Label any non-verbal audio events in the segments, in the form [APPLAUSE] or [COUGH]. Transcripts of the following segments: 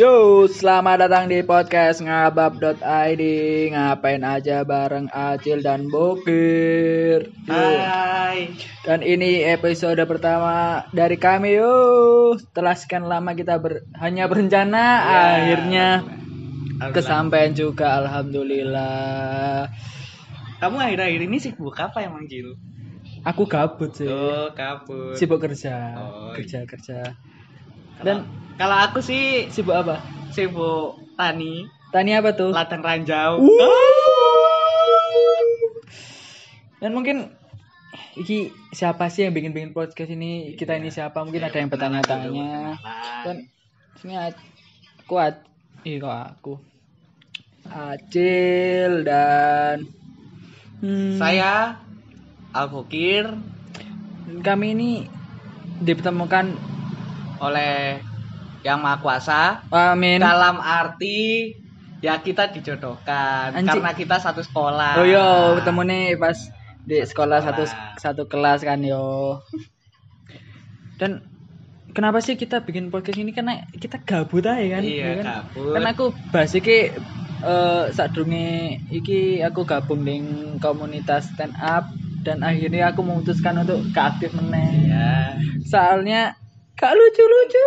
Yo, selamat datang di podcast ngabab.id Ngapain aja bareng Acil dan Bokir Yo. Hai. Dan ini episode pertama dari kami yo Setelah sekian lama kita ber- hanya berencana Ya, Akhirnya Alhamdulillah. kesampaian juga Alhamdulillah Kamu akhir-akhir ini sibuk apa emang Jil? Aku gabut sih Oh, kabut. Sibuk kerja Oh, Kerja-kerja Dan Dan kalau aku sih sibuk apa? sibuk tani, Tani apa tuh? ladang ranjau. Dan mungkin iki siapa sih yang bikin-bikin podcast ini? Kita ini siapa? Mungkin ada yang bertanya-tanya. Dan sini kuat. Ih kok aku. Acil dan hmm, Saya Al-Bokir dan kami ini dipertemukan oleh Yang Maha Kuasa Amin. dalam arti ya kita dijodohkan Anjing. karena kita satu sekolah. Oh yo, ketemu nih pas di sekolah satu Sekolah. satu kelas kan yo. Dan kenapa sih kita bikin podcast ini karena kita gabut aja kan? Iya, ya kan? gabut. Kan aku bahas iki eh sadurunge iki aku gabung di komunitas stand up dan akhirnya aku memutuskan untuk ke aktif meneh. Iya. Soalnya gak lucu-lucu.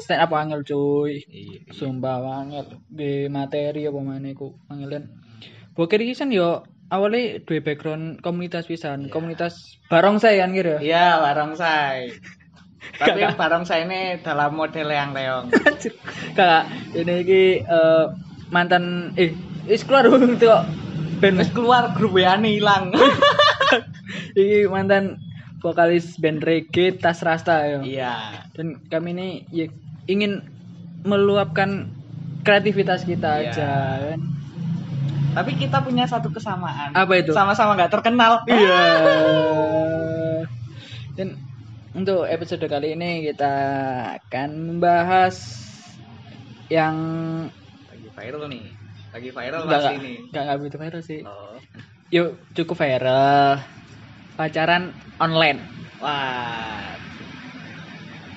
Stand up angel cuy. Iya. Sumpah banget di materi apa mana iku angelen. Bokir iki kan yo awalnya dua background komunitas pisan, komunitas barongsai kan kira. Iya, barongsai. [LAUGHS] Tapi Kakak. barongsai ini dalam model yang leong. [LAUGHS] Kakak, ini iki eh, mantan eh wis keluar [LAUGHS] dulu tuh band Terus keluar grup nih hilang. iki mantan vokalis band reggae Tas Rasta ya. Iya. Dan kami ini ya, ingin meluapkan kreativitas kita Iya. aja kan. Tapi kita punya satu kesamaan. Apa itu? Sama-sama nggak terkenal. Iya. [LAUGHS] Dan untuk episode kali ini kita akan membahas yang Lagi viral nih. Lagi viral enggak masih ini. enggak enggak begitu viral sih. Oh. Yuk cukup viral. Pacaran online. Wah.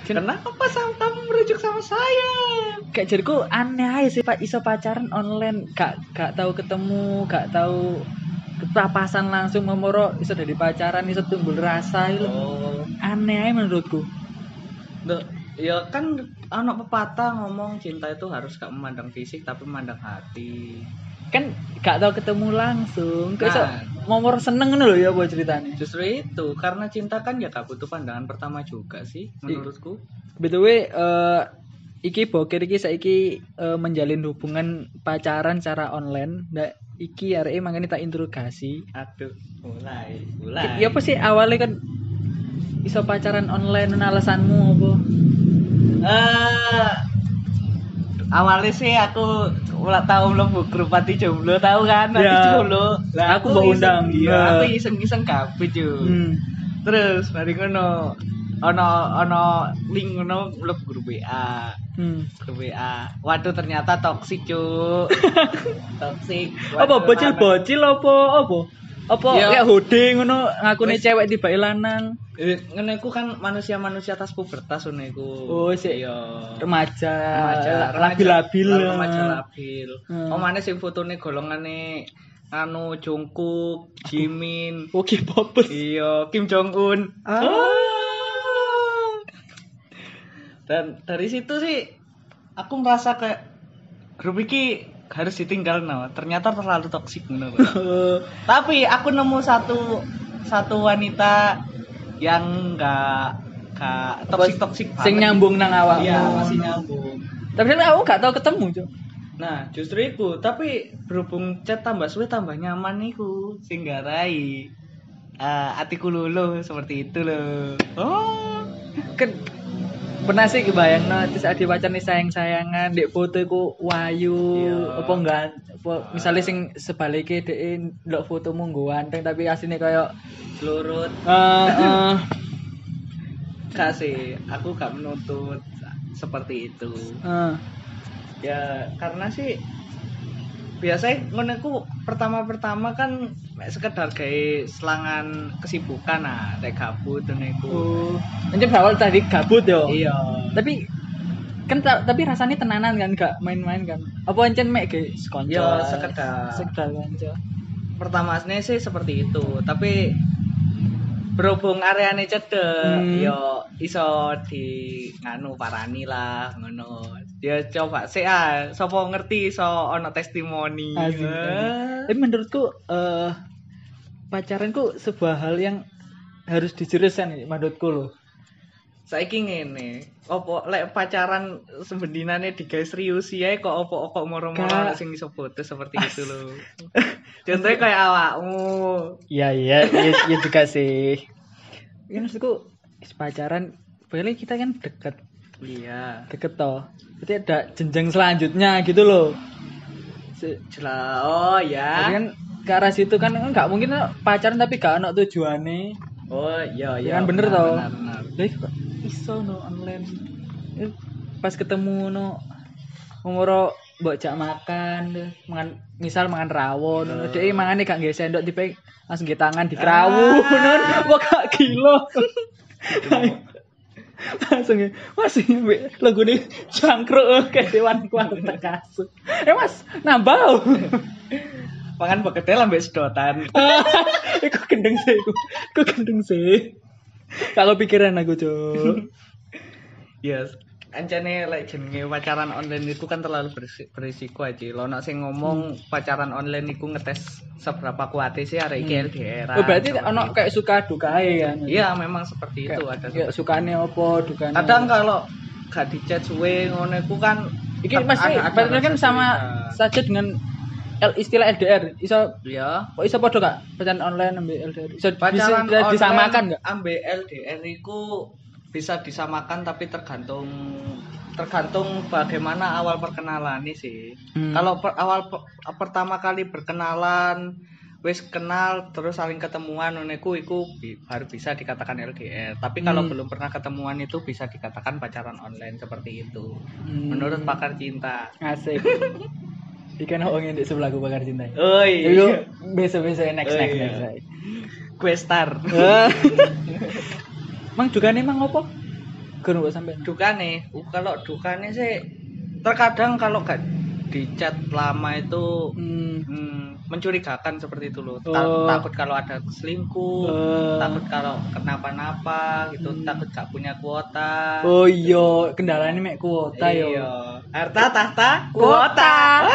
Ken- Kenapa sama kamu merujuk sama saya? Kayak jadiku aneh aja sih Pak iso pacaran online, gak gak tahu ketemu, gak tahu papasan langsung memoro iso dari pacaran iso timbul rasa itu Oh. aneh aja menurutku. Duh, ya kan anak pepatah ngomong cinta itu harus gak memandang fisik tapi memandang hati. kan gak tau ketemu langsung kok momor seneng lho ya apa ceritanya Justru itu karena cinta kan ya gak butuh pandangan pertama juga sih menurutku. btw eh iki bokir iki saiki eh, menjalin hubungan pacaran secara online. Ndak iki arek makanya tak interogasi. Aduh, mulai, mulai. ya apa sih awalnya kan iso pacaran online alasanmu apa? Eh, awalnya sih aku ulah tahu belum grup pati jomblo tahu kan pati Ya. jomblo Lah, Aku mau undang. iya Nah. aku iseng iseng kabeh cuy hmm. terus mari ngono ono ono link ngono mlebu grup WA hmm. grup WA waduh ternyata toksik cuy toksik apa bocil bocil apa apa apa Ya. kayak hode ngono ngakune Wes. cewek tiba lanang Eh, ngono iku kan manusia-manusia tas pubertas ngono iku Oh, sik. iya remaja remaja labil-labil remaja labil Hmm. oh mana sing fotone golongane anu Jungkook Jimin Oke, popes. iya Kim Jong Un Ah. dan dari situ sih aku merasa kayak grup iki harus ditinggal no ternyata terlalu toksik ngono [LAUGHS] tapi aku nemu satu satu wanita yang enggak enggak toksik toksik Sing nyambung nang awak. iya masih nyambung Tapi kan aku gak tau ketemu, Cuk. Nah, justru itu. Tapi berhubung chat tambah suwe tambah nyaman niku sing garai. Eh, atiku lulu seperti itu loh. Oh. Kan pernah sih kebayang no, terus ada pacar nih sayang sayangan di foto iku wayu Iya. apa enggak misalnya sing sebaliknya dek ndelok fotomu nggo ganteng tapi aslinya kayak Selurut. eh eh, [LAUGHS] Gak sih, aku gak menuntut seperti itu. Ah. Ya karena sih biasanya ngono ku pertama-pertama kan sekedar gawe selangan kesibukan nah nek gabut iku. Oh. Anjir berawal tadi gabut yo. Iya. Tapi kan ta- tapi rasanya tenanan kan gak main-main kan. Apa ancen mek ge sekonco. Ya, sekedar. Sekedar kanca. Pertama sih seperti itu, tapi berhubung areane cedek Hmm. yo iso di nganu parani lah ngono. Ya coba sih ah sapa ngerti iso ono testimoni. Asik. Eh. Tapi menurutku eh pacaran ku sebuah hal yang harus dijelaskan nih, menurutku loh. saiki ngene opo lek pacaran sembendinane digawe serius ya kok opo kok moro-moro Gak. sing iso putus seperti [LAUGHS] itu loh contohnya kayak awakmu Iya iya iya iya juga sih. Ya maksudku pacaran boleh kita kan deket iya deket toh. Berarti ada jenjang selanjutnya gitu loh. Se- jelas oh Jadi ya kan ke arah situ kan nggak mungkin pacaran tapi gak ada tujuannya. oh iya Ya iya kan bener toh. kok iso no online. Eh, Pas ketemu no umur mbok jak makan, mangan misal mangan rawon, Oh. uh. dhek mangane gak nggawe sendok tipe langsung nggih tangan dikrawu, [LAUGHS] nun. Wah gak gila. Langsung ya, mas ini lagu ini jangkruk kayak dewan kuartek kasut eh mas nambah pangan bekedel ambek sedotan [LAUGHS] Iku gendeng sih, iku. Iku gendeng sih. Kalau pikiran aku, Cuk. yes Ancane lek jenenge pacaran online itu kan terlalu berisi- berisiko aja. Lo nak sing ngomong pacaran online iku ngetes seberapa kuatnya sih arek iki LDR. Oh, berarti ono kayak suka dukae kan. Iya, memang seperti itu ada. Ya sukane opo, dukane. kadang kalau gak di chat suwe ngono iku kan iki ada berarti kan sama curiga. saja dengan L, istilah LDR. Iso ya kok iso padha gak pacaran online ambil LDR? Iso pacaran bisa disamakan gak? ambil LDR iku bisa disamakan tapi tergantung tergantung bagaimana awal perkenalan nih sih Hmm. kalau per- awal pe- pertama kali berkenalan wis kenal terus saling ketemuan ngono iku bi- baru bisa dikatakan LDR tapi kalau Hmm. belum pernah ketemuan itu bisa dikatakan pacaran online seperti itu Hmm. menurut pakar cinta Asik. [LAUGHS] Ikan ngomongin di sebelahku bakar cinta. oh Yuk, besok-besok next next iya. next. gue star [LAUGHS] Mang dukane mang opo? Gun kok sampe. dukane uh, kalau dukane sih terkadang kalau gak di chat lama itu Hmm. hmm, mencurigakan seperti itu loh Ta- Oh. takut kalau ada selingkuh Eh. takut kalau kenapa-napa gitu Hmm. takut gak punya kuota Oh iya, kendalanya mek kuota yo. Iya. harta tahta kuota [LAUGHS]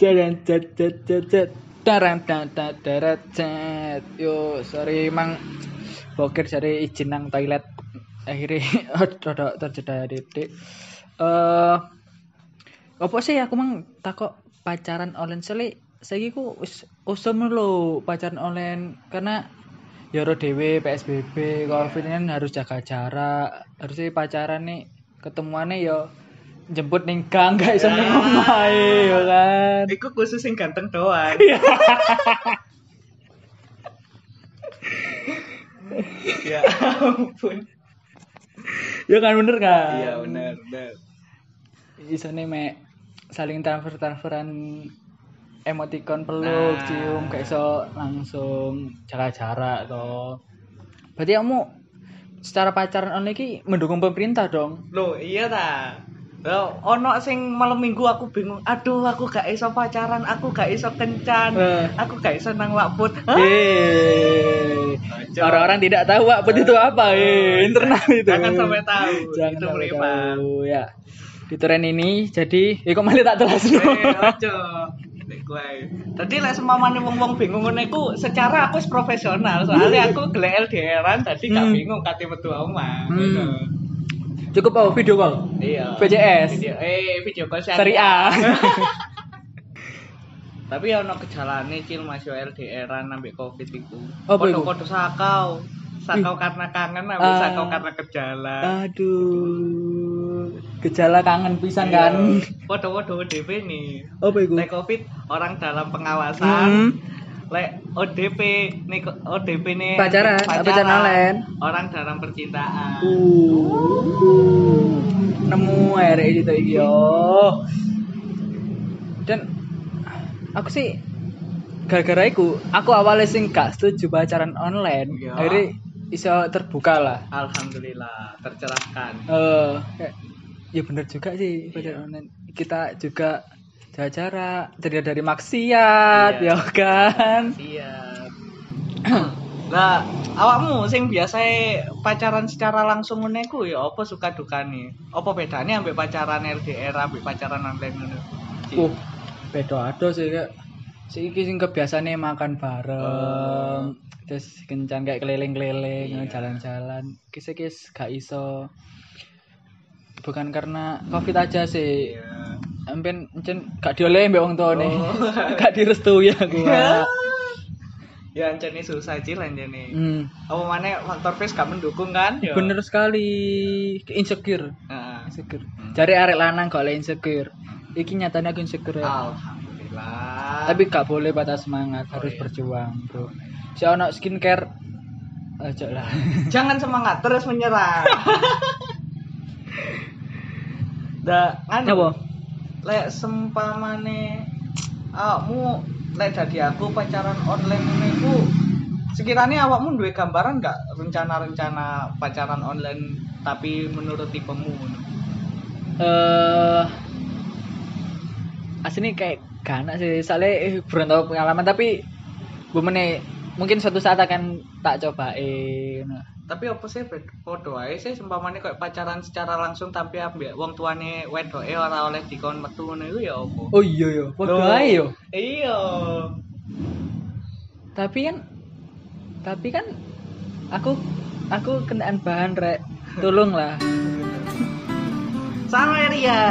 Jalan jet jet jet jet. Daran dan darat. Yo, sorry mang boker cari izin nang toilet. Akhirnya [LAUGHS] rada terjeda detik. Eh apa sih aku mang takok pacaran online sele saiki ku wis usum lho pacaran online karena ya ro dhewe PSBB Covid kan harus jaga jarak harusnya pacaran nih ketemuannya ya jemput ning gang gak iso ning omahe ya kan Iku khusus yang ganteng doang. ya ampun. ya kan bener kan Iya benar, benar. isone mek saling transfer transferan emoticon peluk Nah. cium gak iso langsung jaga jarak toh berarti kamu secara pacaran online ki mendukung pemerintah dong Loh, iya ta. Loh, ono sing malam minggu aku bingung. Aduh, aku gak iso pacaran, aku gak iso kencan, Eh. aku gak iso nang wakput. Hah? Eh, Ojo. orang-orang tidak tahu Pak, Put itu apa eh, internal itu. Jangan sampai tahu. Jangan itu sampai tahu ya. Di tren ini jadi, ya kok malah tak jelas Eh, gue. Tadi lek sempamane wong-wong bingung iku secara aku profesional. Soalnya aku gelek LDRan tadi gak Hmm. bingung kate metu omah. Hmm. Gitu. Cukup oh video call. Iya. VCS. Video, eh video call Seri A. [LAUGHS] Tapi ya ono gejalane cil Mas yo LDRan ambek Covid iku. Iku? Podo-podo sakau. Sakau karena kangen ambek Ah. sakau karena gejala. Aduh. Gejala kangen pisan kan. Podo-podo DP nih. Apa? Lek Covid orang dalam Hmm. Lek ODP nih ODP nih Pacaran, pacaran online. orang dalam percintaan Uh, nemu air itu iki yo. Dan aku sih gara-gara iku, aku awalnya sing gak setuju pacaran online. Iya. Akhirnya iso terbuka lah. alhamdulillah tercerahkan Eh, kayak, ya bener juga sih pacaran online. Kita juga jarak, terlihat dari maksiat, Iya. ya kan? siap [CLEARS THROAT] lah awakmu sing biasa pacaran secara langsung ngene ku ya apa suka dukane apa bedanya ambek pacaran LDR ambek pacaran online ngono Uh, beda ada sih kayak si iki sing kebiasane makan bareng. Terus kencan kayak keliling-keliling, Iya. jalan-jalan. Kis kis gak iso. Bukan karena Covid aja sih. Iya. Ampen encen gak diolehi mbek wong tuane. Oh. [LAUGHS] gak direstui aku. [LAUGHS] Ya ancene susah cil ancene hmm, apa mana faktor face gak mendukung kan Ya. bener sekali. Insecure. Heeh. Insecure. Hmm. Cari arek lanang kok oleh insecure. Iki nyatanya aku insecure ya. alhamdulillah tapi gak boleh patah semangat Oh, harus iya. berjuang bro si ono skincare aja lah [LAUGHS] jangan semangat terus menyerah da anu apa lek sempamane awakmu lek dadi aku pacaran online ngene iku sekiranya awakmu duwe gambaran gak rencana-rencana pacaran online tapi menurut tipemu? Eh asli kayak gak enak sih. Soalnya eh, belum tahu pengalaman tapi bumene mungkin suatu saat akan tak cobain tapi apa sih podo ae sih sempamane kayak pacaran secara langsung tapi ambek wong tuane wedoke ora oleh dikon metu ngono ya apa? Oh iya ya Loh. waduh ayo iya. Tapi kan tapi kan aku aku kenaan bahan rek. Tolong lah sama Ria